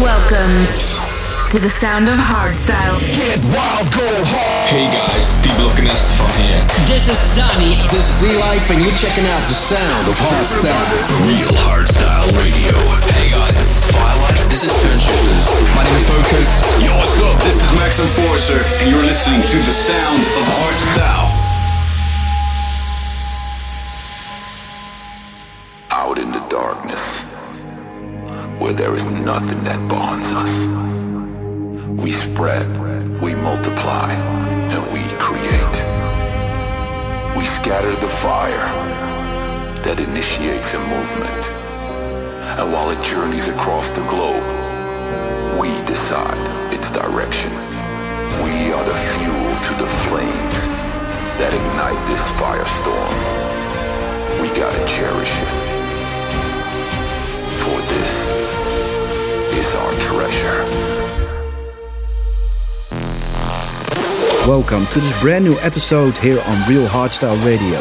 Welcome to the sound of hardstyle. Get wild, go hard. Hey guys, Steve Lokenest from here. This is Sunny. This is Z-Life and you're checking out the sound of hardstyle. The real hardstyle radio. Hey guys, this is Firelight. This is Toneshifterz. My name is Focus. Yo, what's up? This is Max Enforcer, and you're listening to the sound of hardstyle. Where there is nothing that bonds us. We spread, we multiply, and we create. We scatter the fire that initiates a movement. And while it journeys across the globe, we decide its direction. We are the fuel to the flames that ignite this firestorm. We gotta cherish it. Is our treasure. Welcome to this brand new episode here on Real Hardstyle Radio.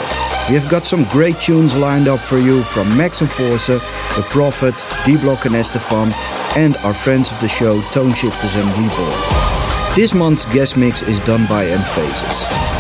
We have got some great tunes lined up for you from Max Enforcer, The Prophet, D-Block and S-te-Fan, and our friends of the show, Toneshifterz and Rebourne. This month's guest mix is done by Emphasis.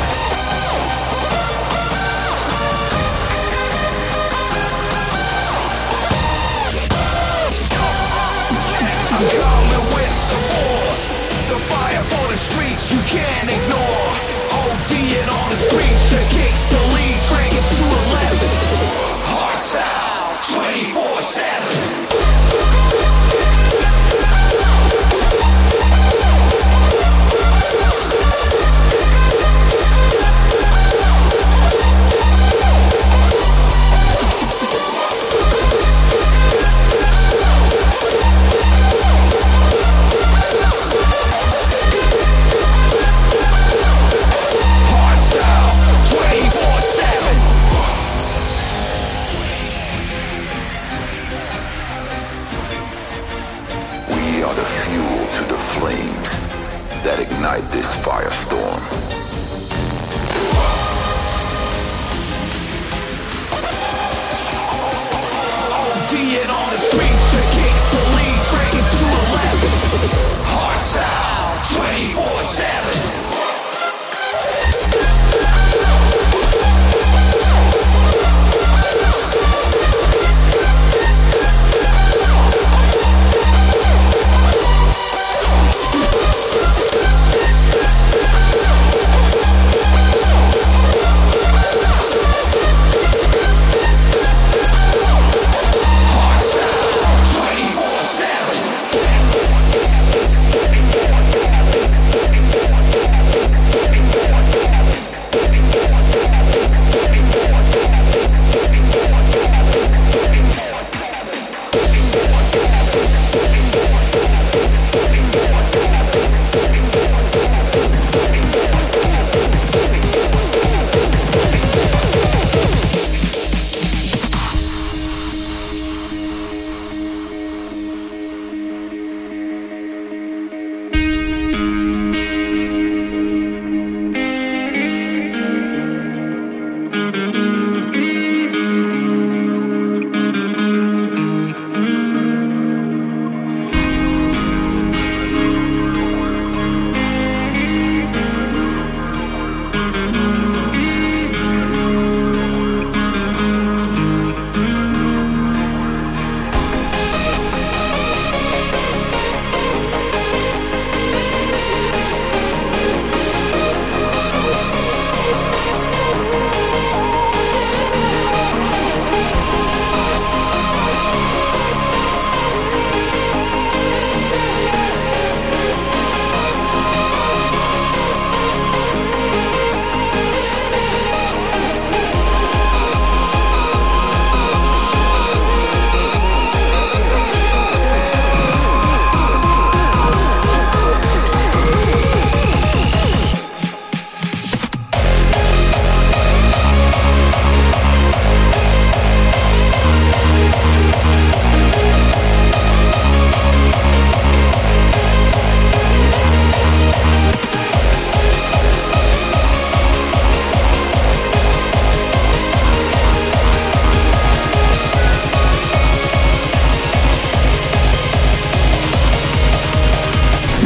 ODing on the streets,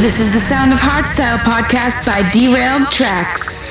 This is the Sound of Hardstyle podcast by Derailed Tracks.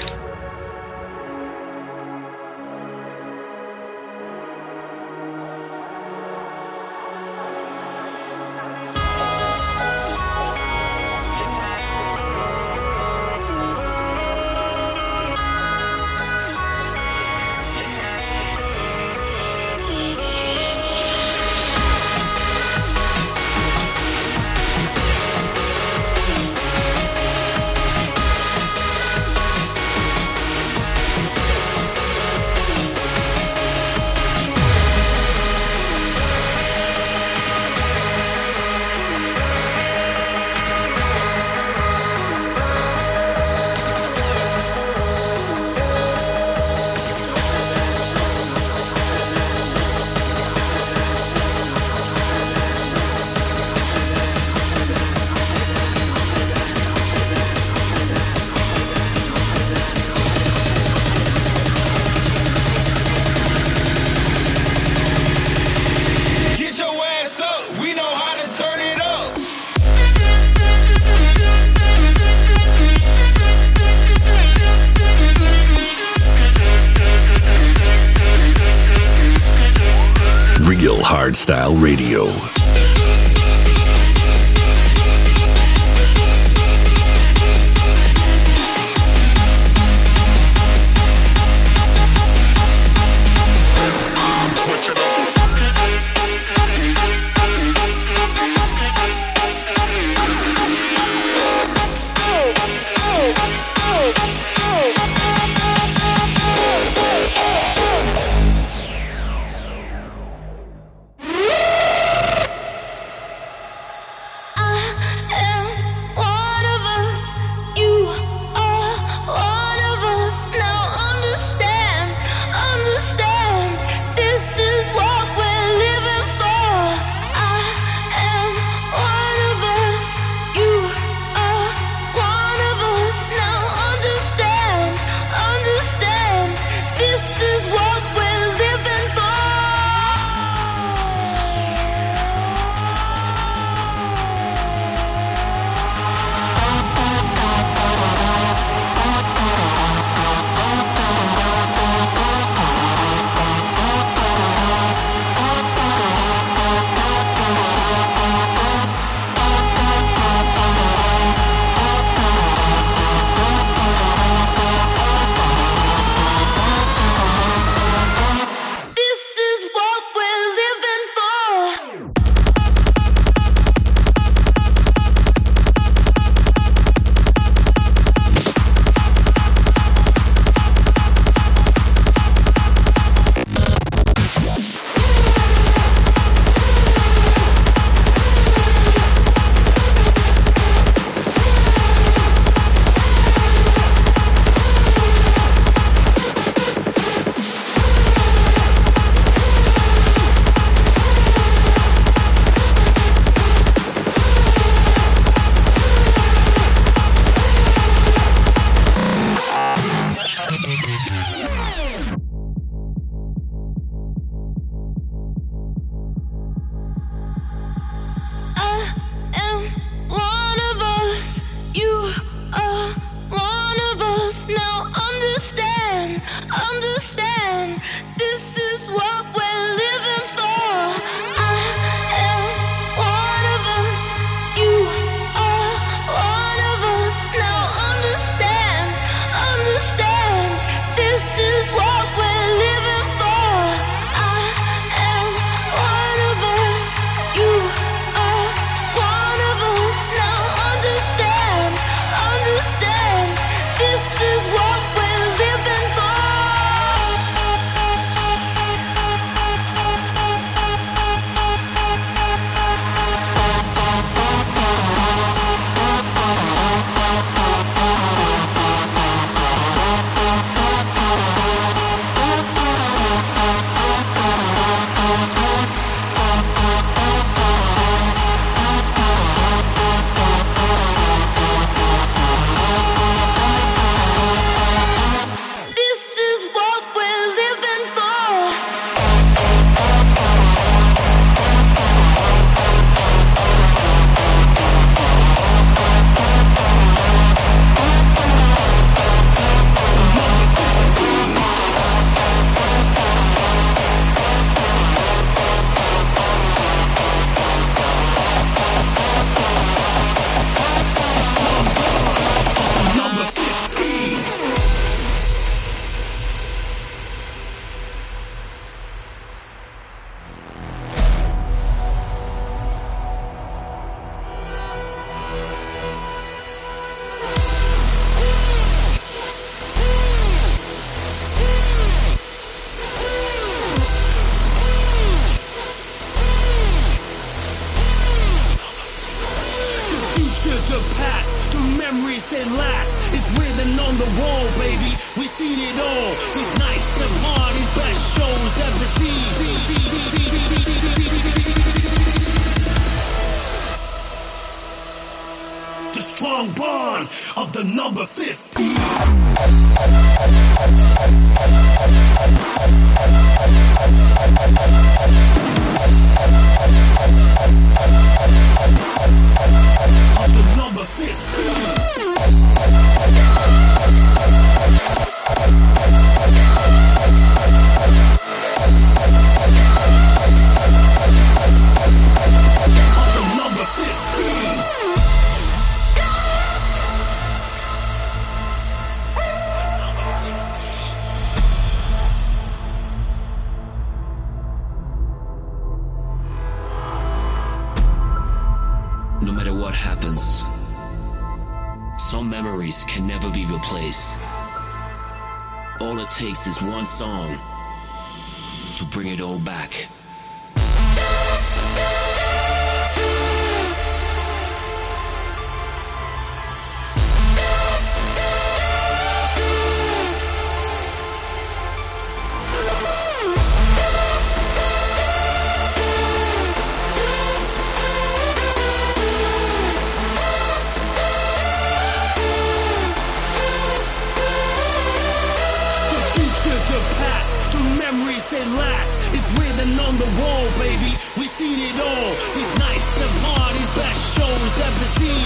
last. It's written on the wall, baby. We seen it all. These nights and parties, best shows ever seen.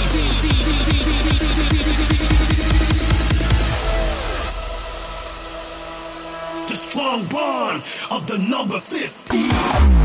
The strong bond of the number 50.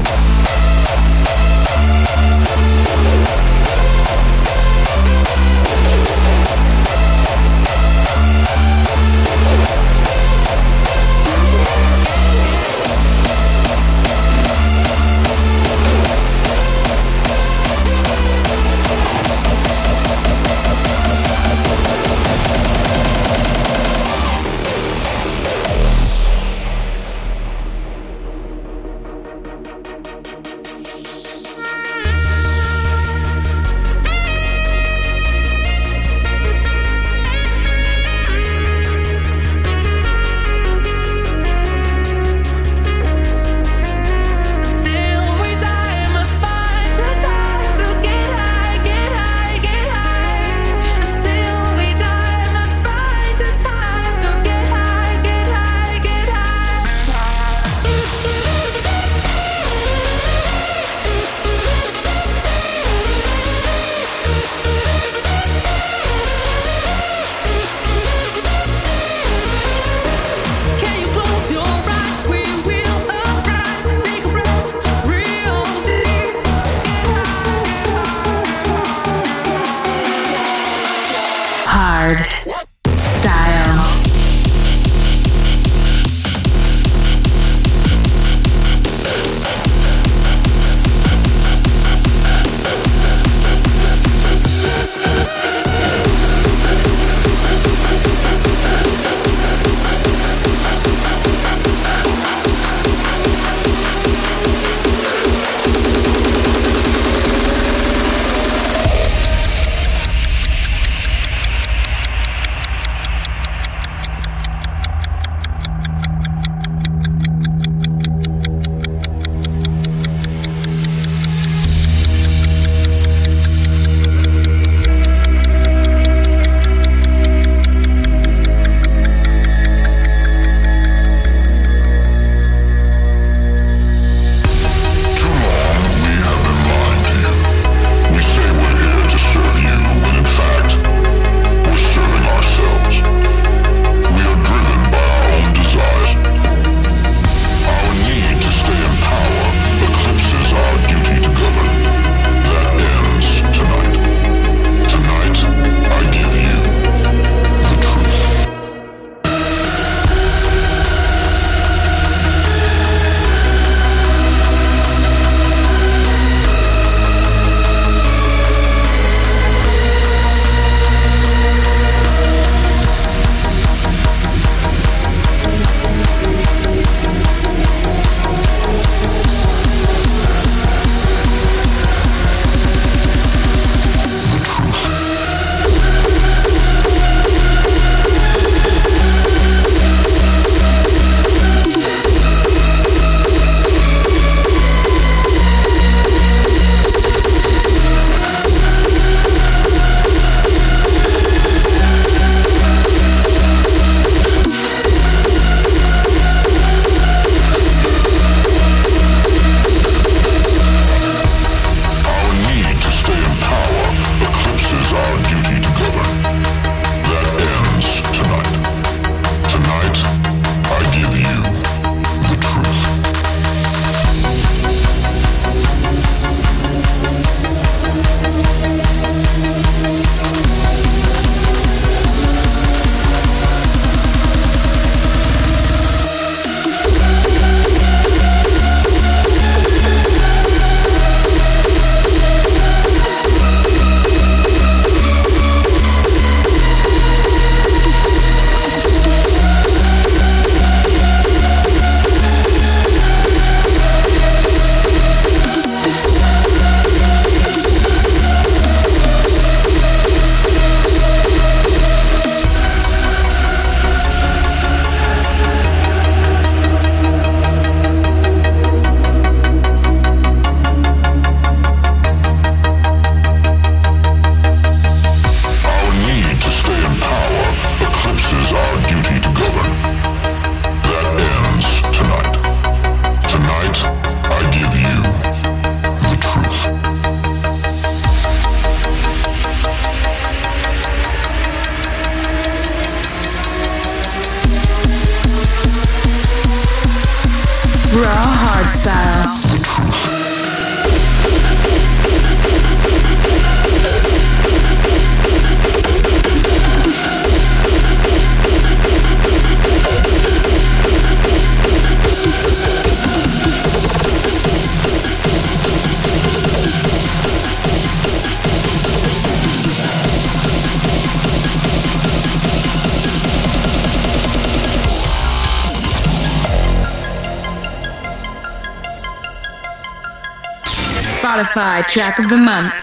Spotify track of the month.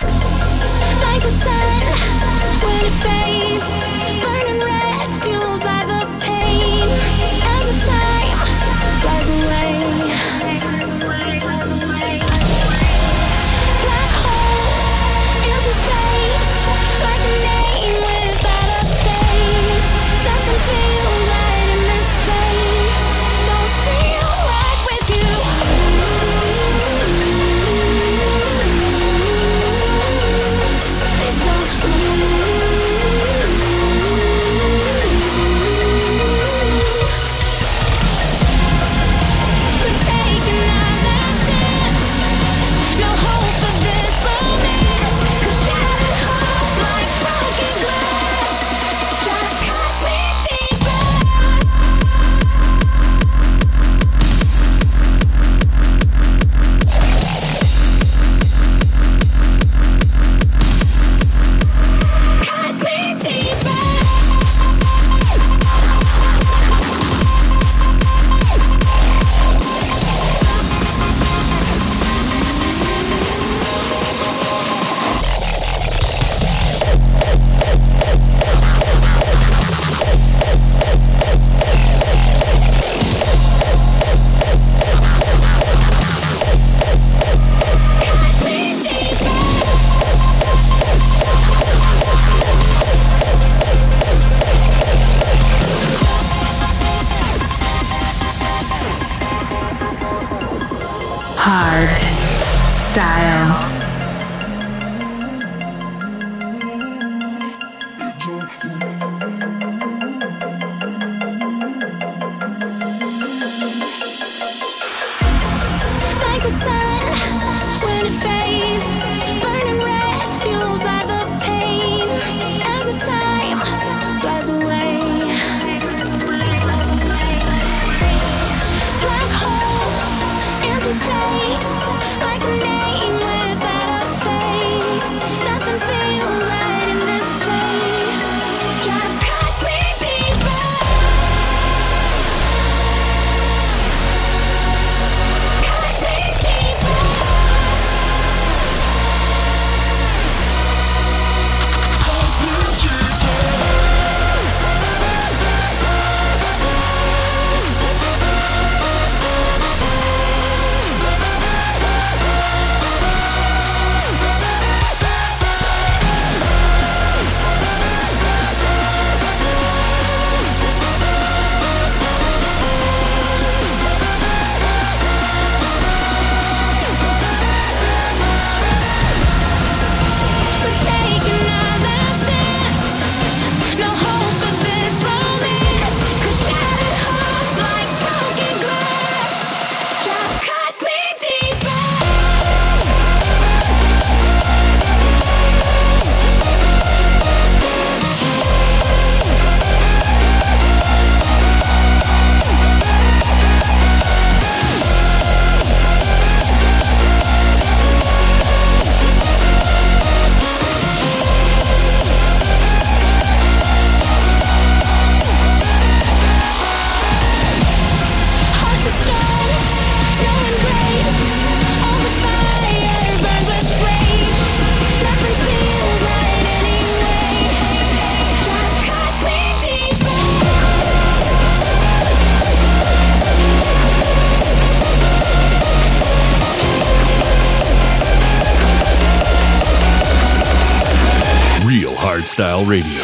Lifestyle Radio.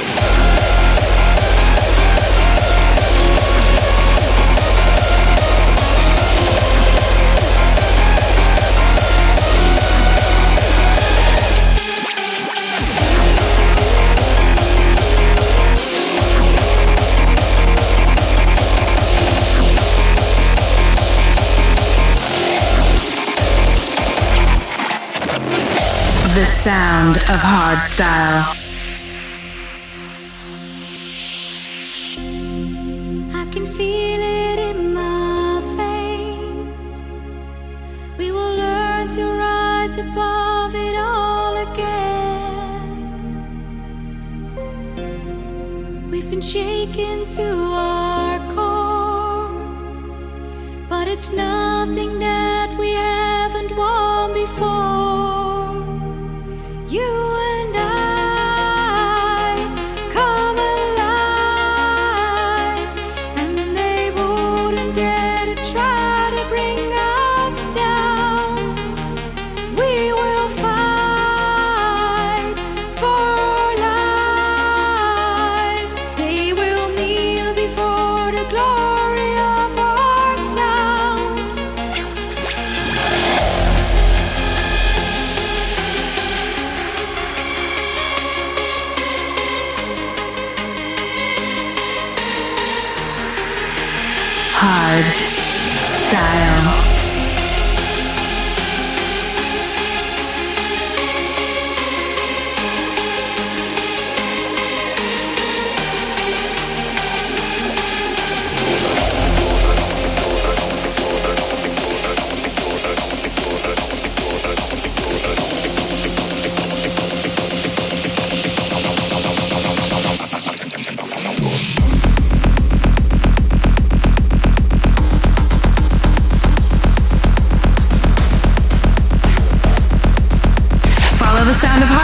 sound of hard style.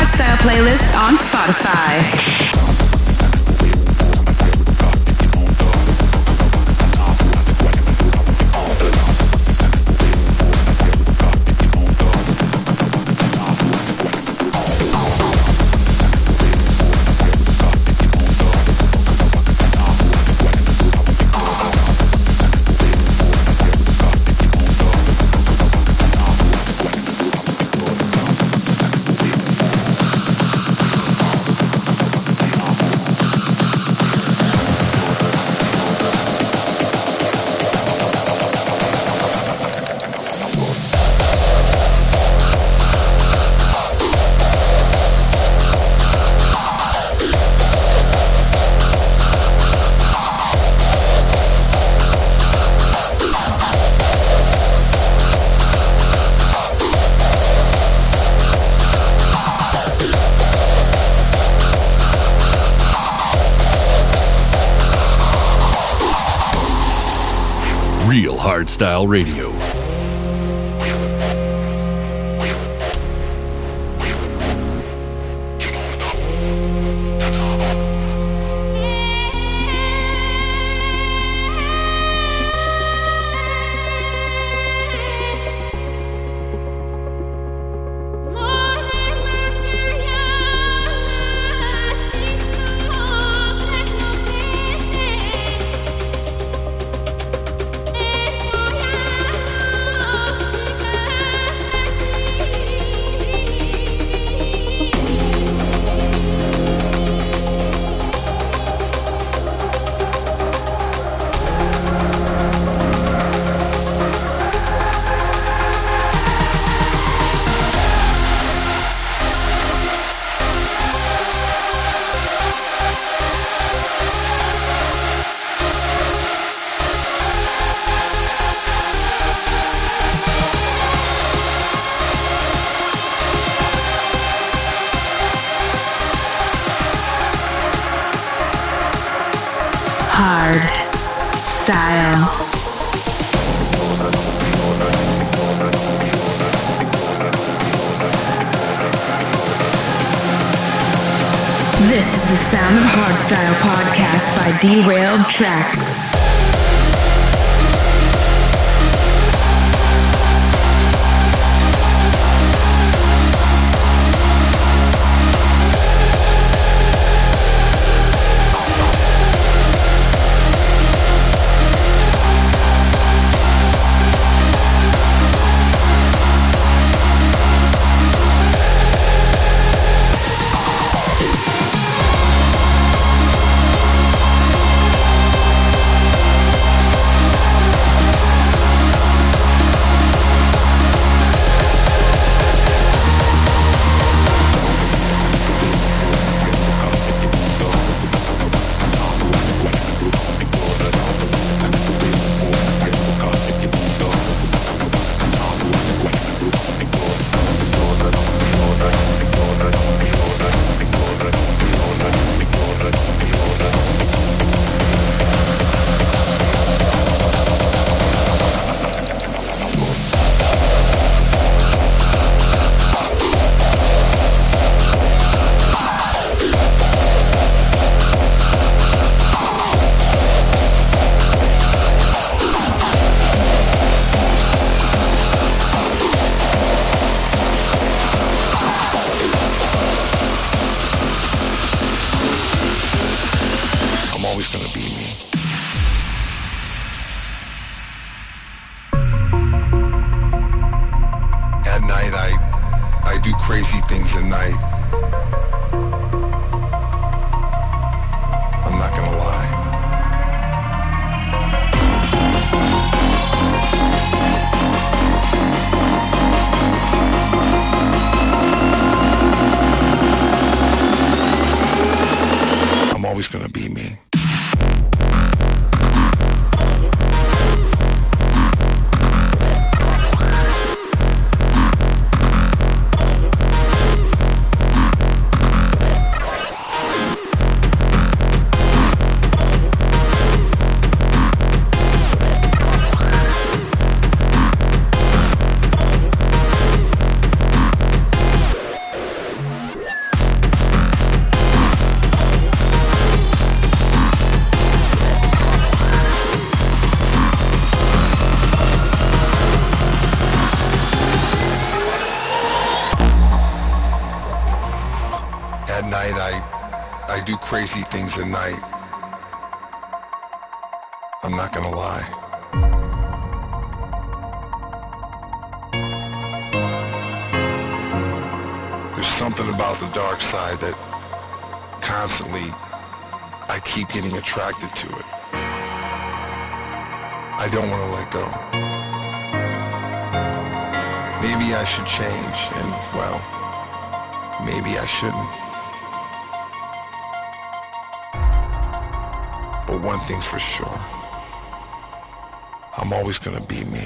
lifestyle playlist on Spotify. Radio. Sound of Hardstyle podcast by Derailed Tracks. Crazy things at night. I'm not gonna lie. There's something about the dark side that constantly I keep getting attracted to it. I don't want to let go. Maybe I should change and, well, maybe I shouldn't. One thing's for sure. I'm always gonna be me.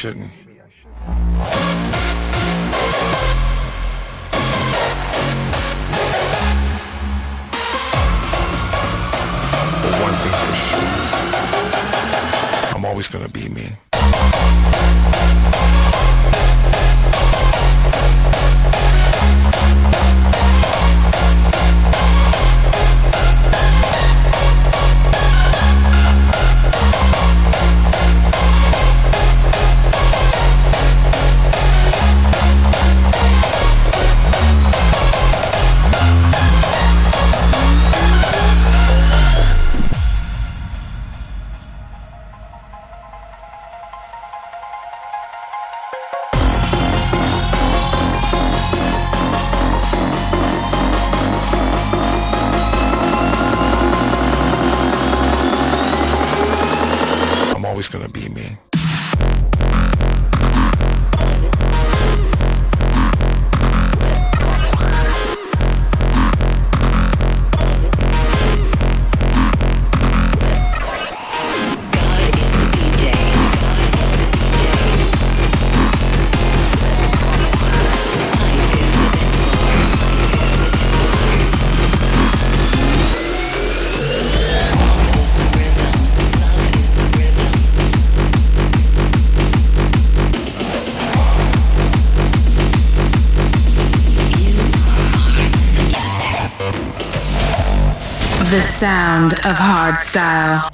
Shouldn't. But one thing's for sure. I'm always gonna be me. Sound of hardstyle.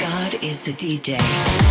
God is a DJ.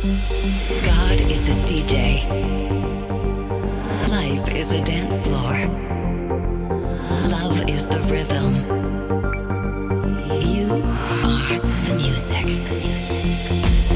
God is a DJ. Life is a dance floor. Love is the rhythm. You are the music.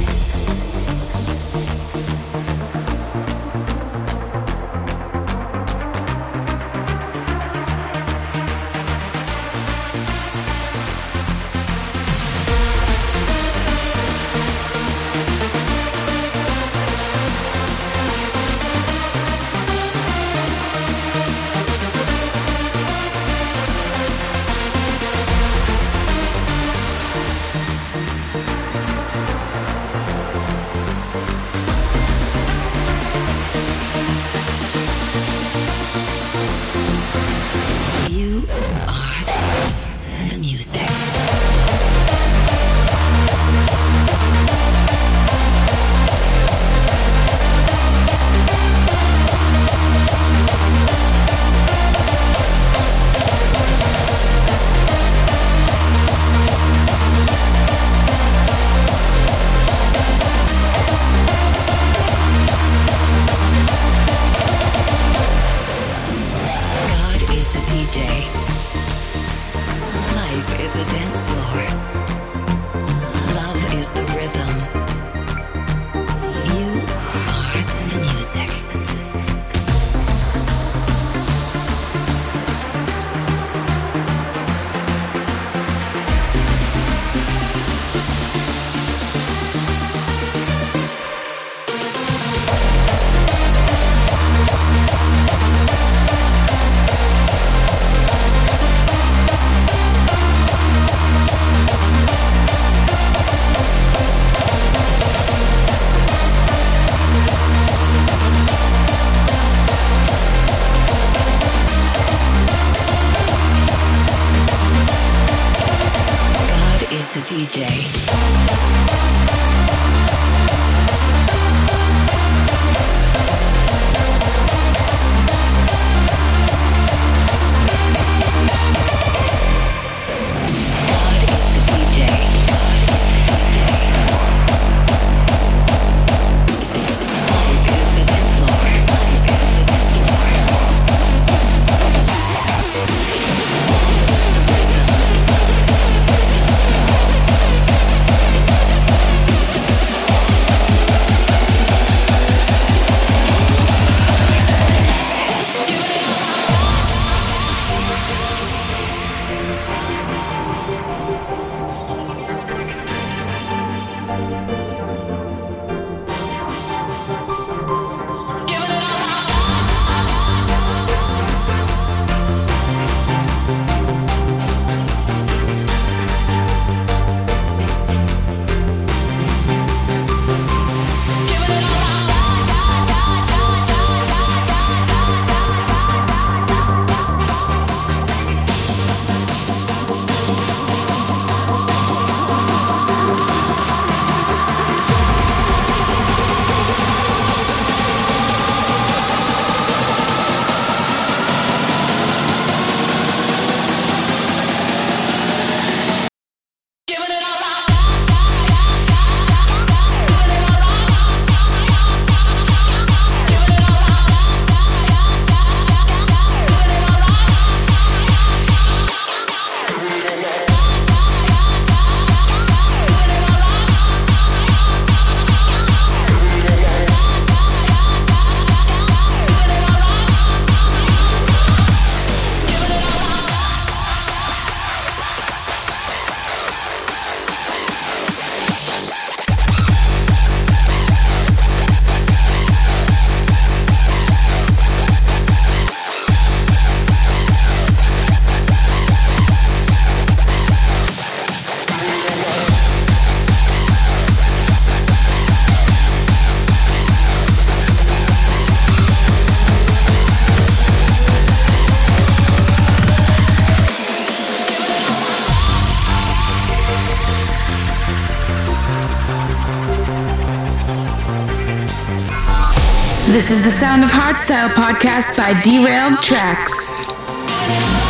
Sound of Hardstyle podcast by Derailed Tracks.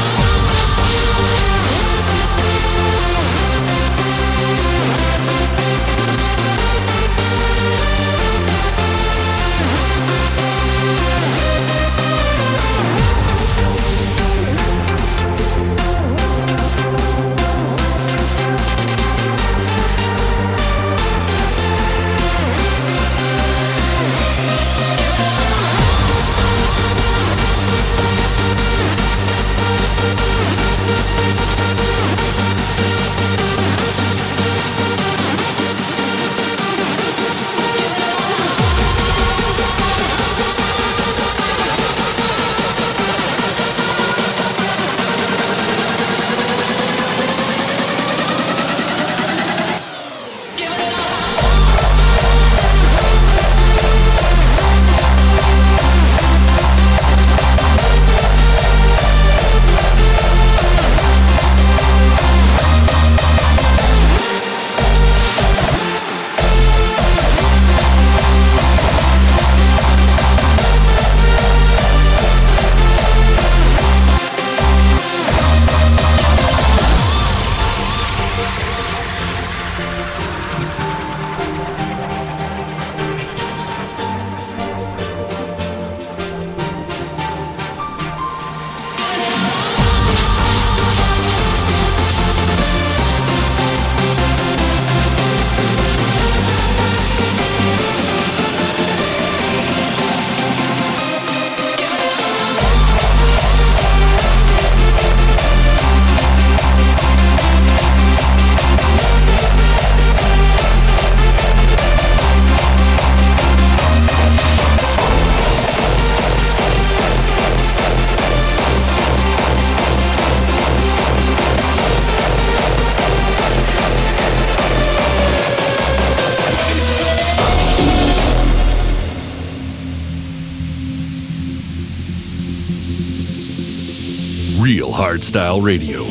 Hardstyle Radio.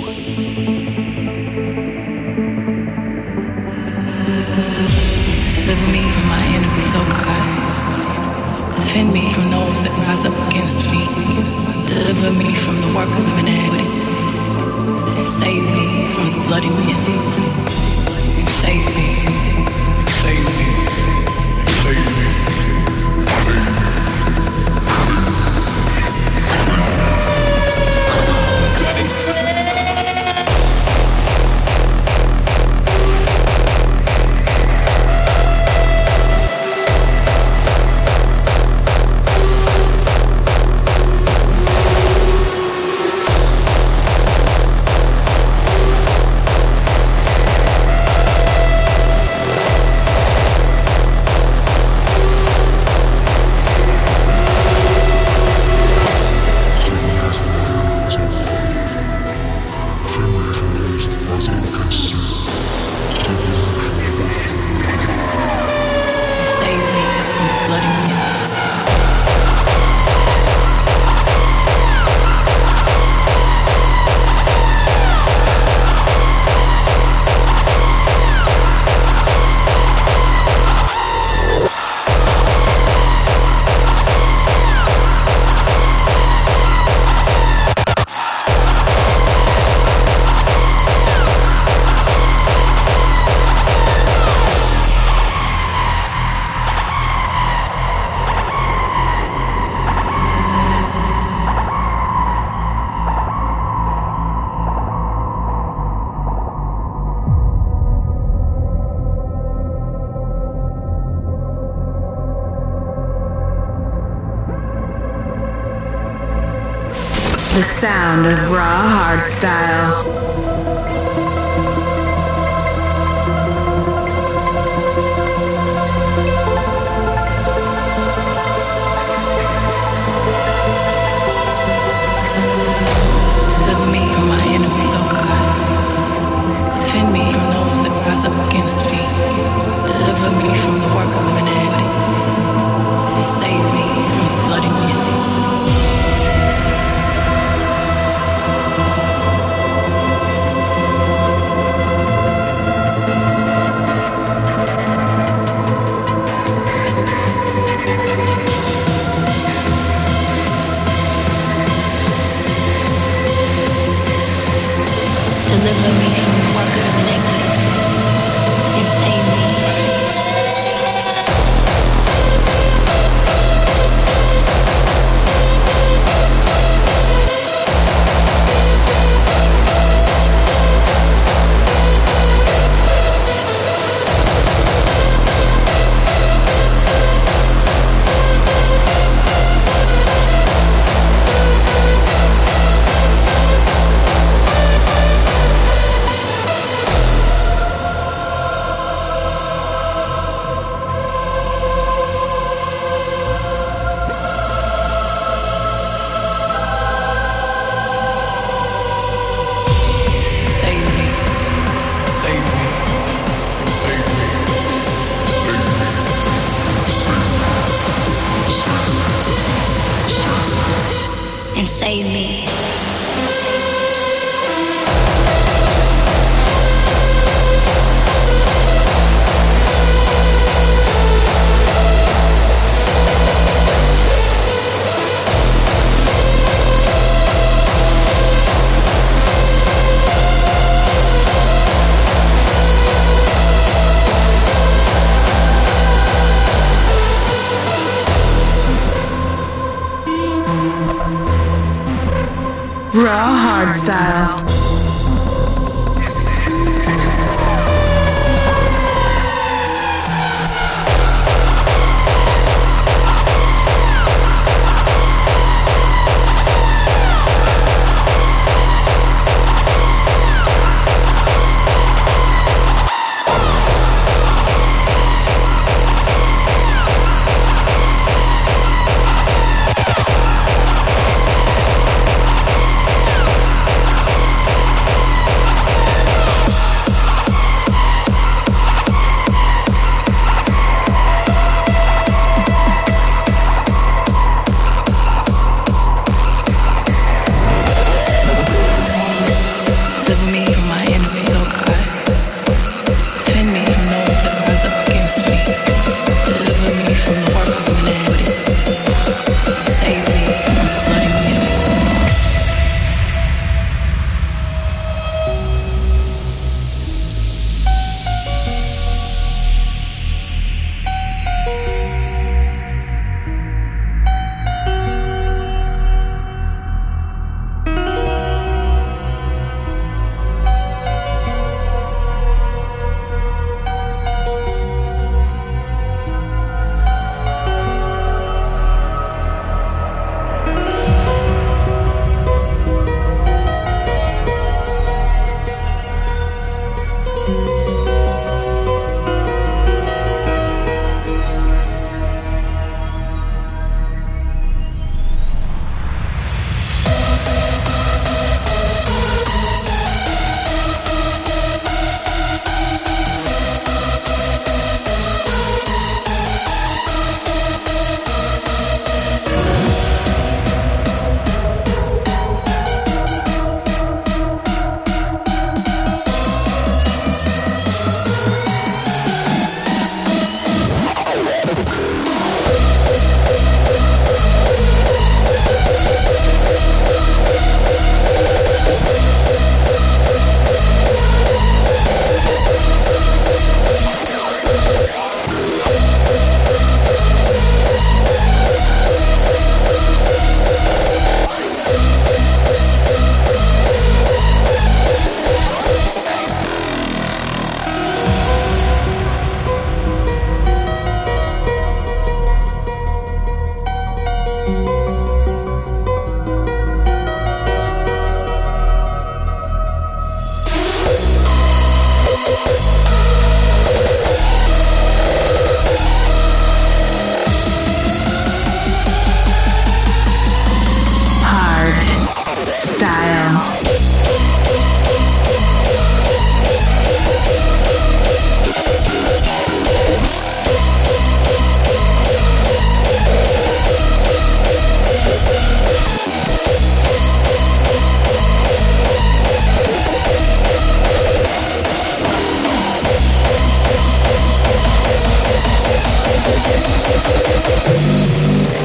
Deliver me from my enemies, oh God. Defend me from those that rise up against me. Deliver me from the work of iniquity. And save me from the bloody men. Save me. Save me.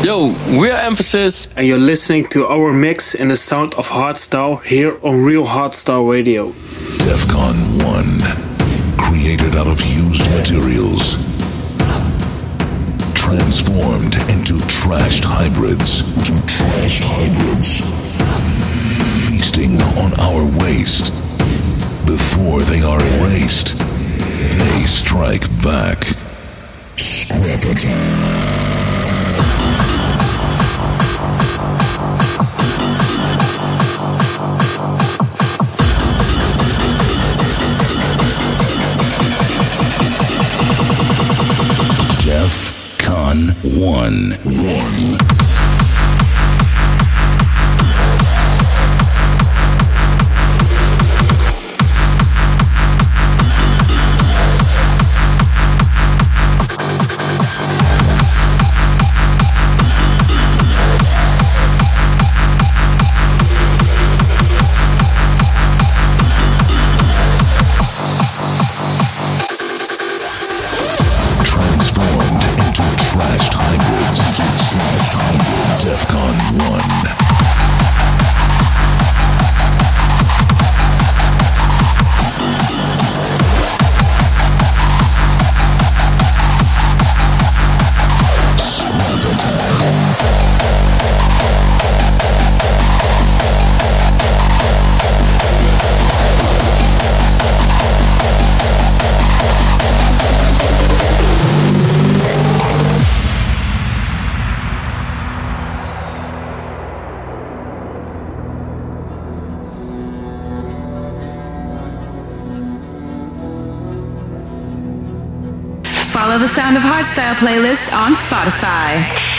Yo, we're Emphasis. And you're listening to our mix in the sound of Hardstyle here on Real Hardstyle Radio. DEFCON 1. Created out of used materials. Transformed into trashed hybrids. To trashed hybrids. Feasting on our waste. Before they are erased, they strike back. Scrap attack. Chef Con 1 1. Lifestyle playlist on Spotify.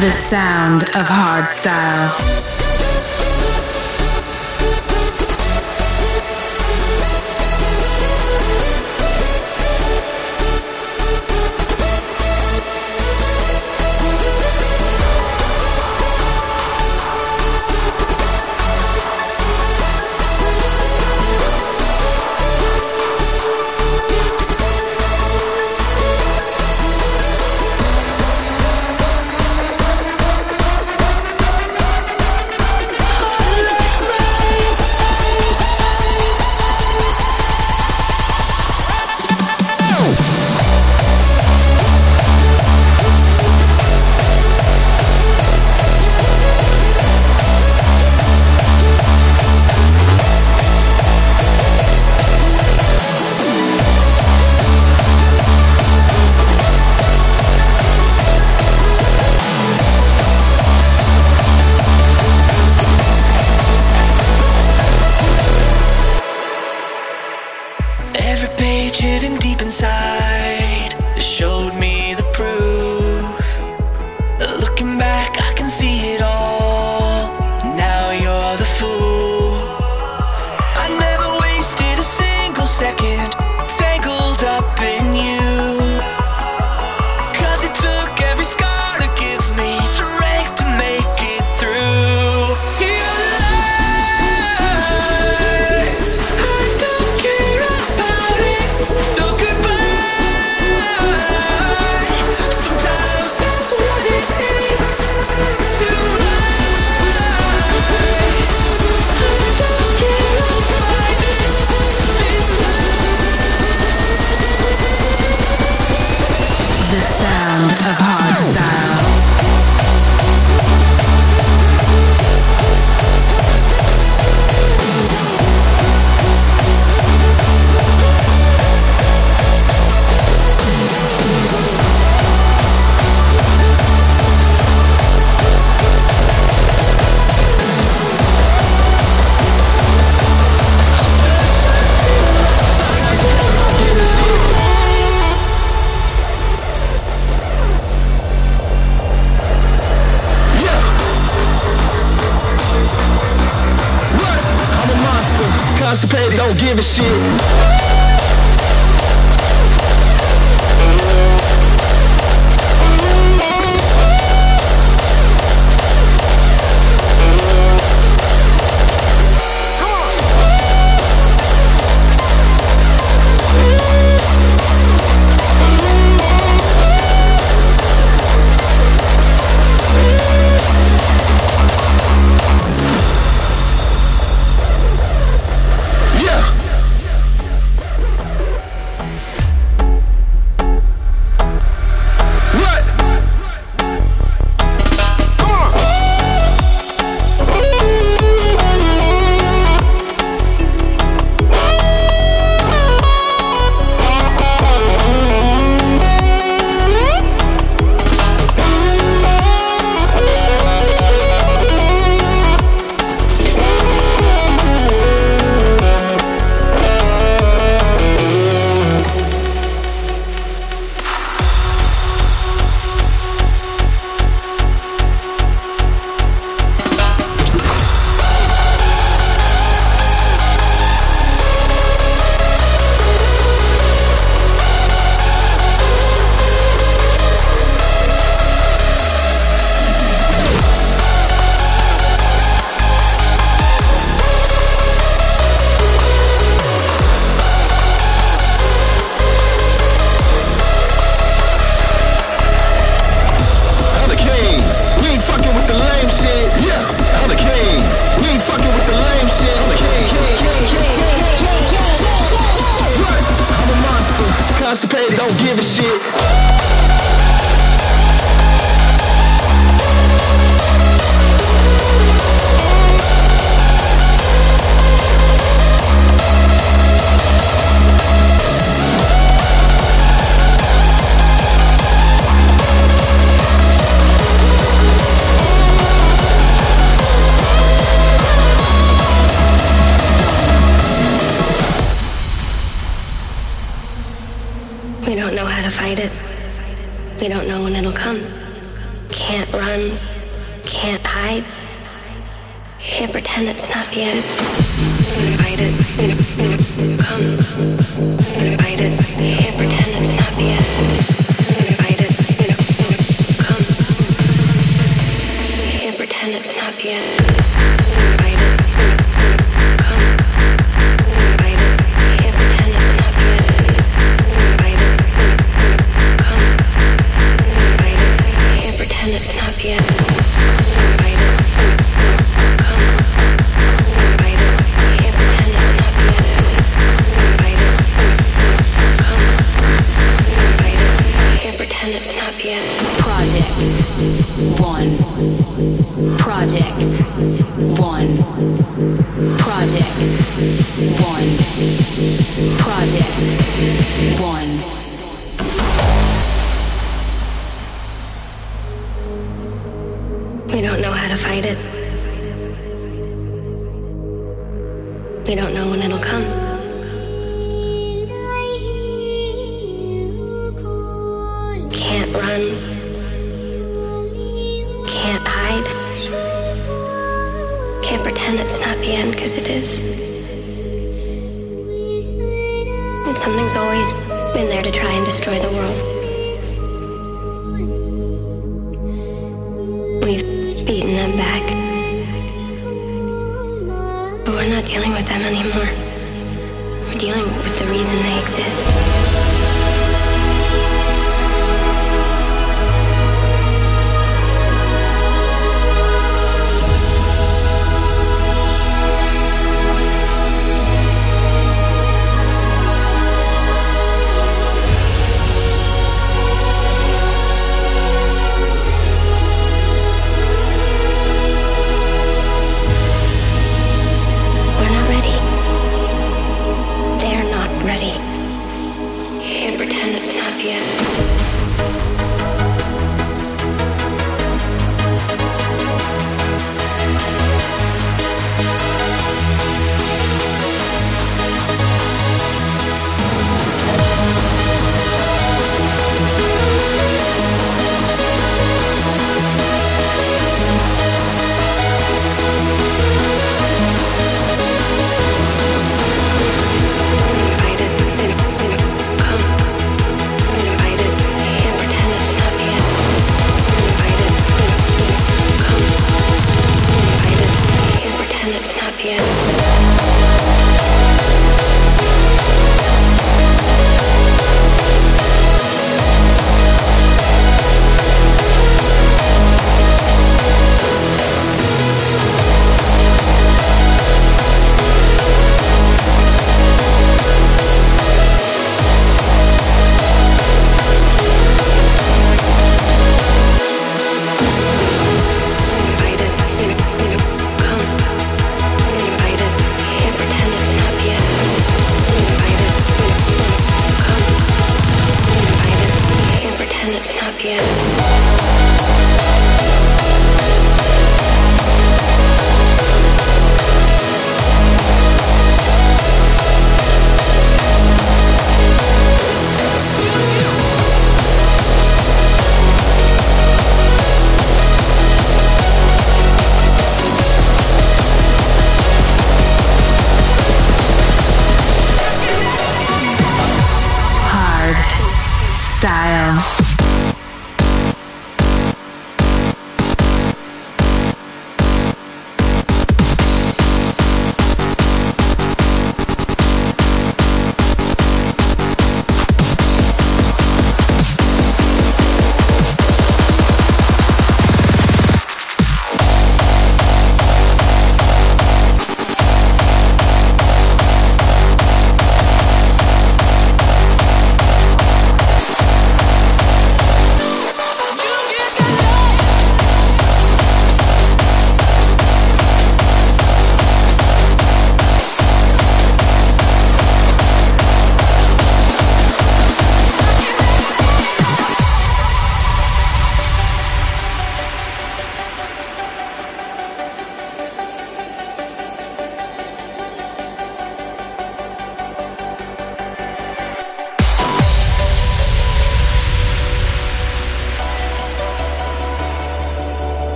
The sound of hardstyle. Every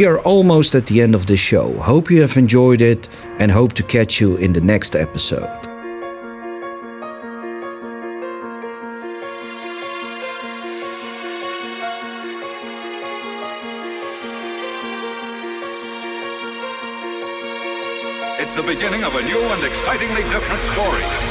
We are almost at the end of this show. Hope you have enjoyed it and hope to catch you in the next episode. It's the beginning of a new and excitingly different story.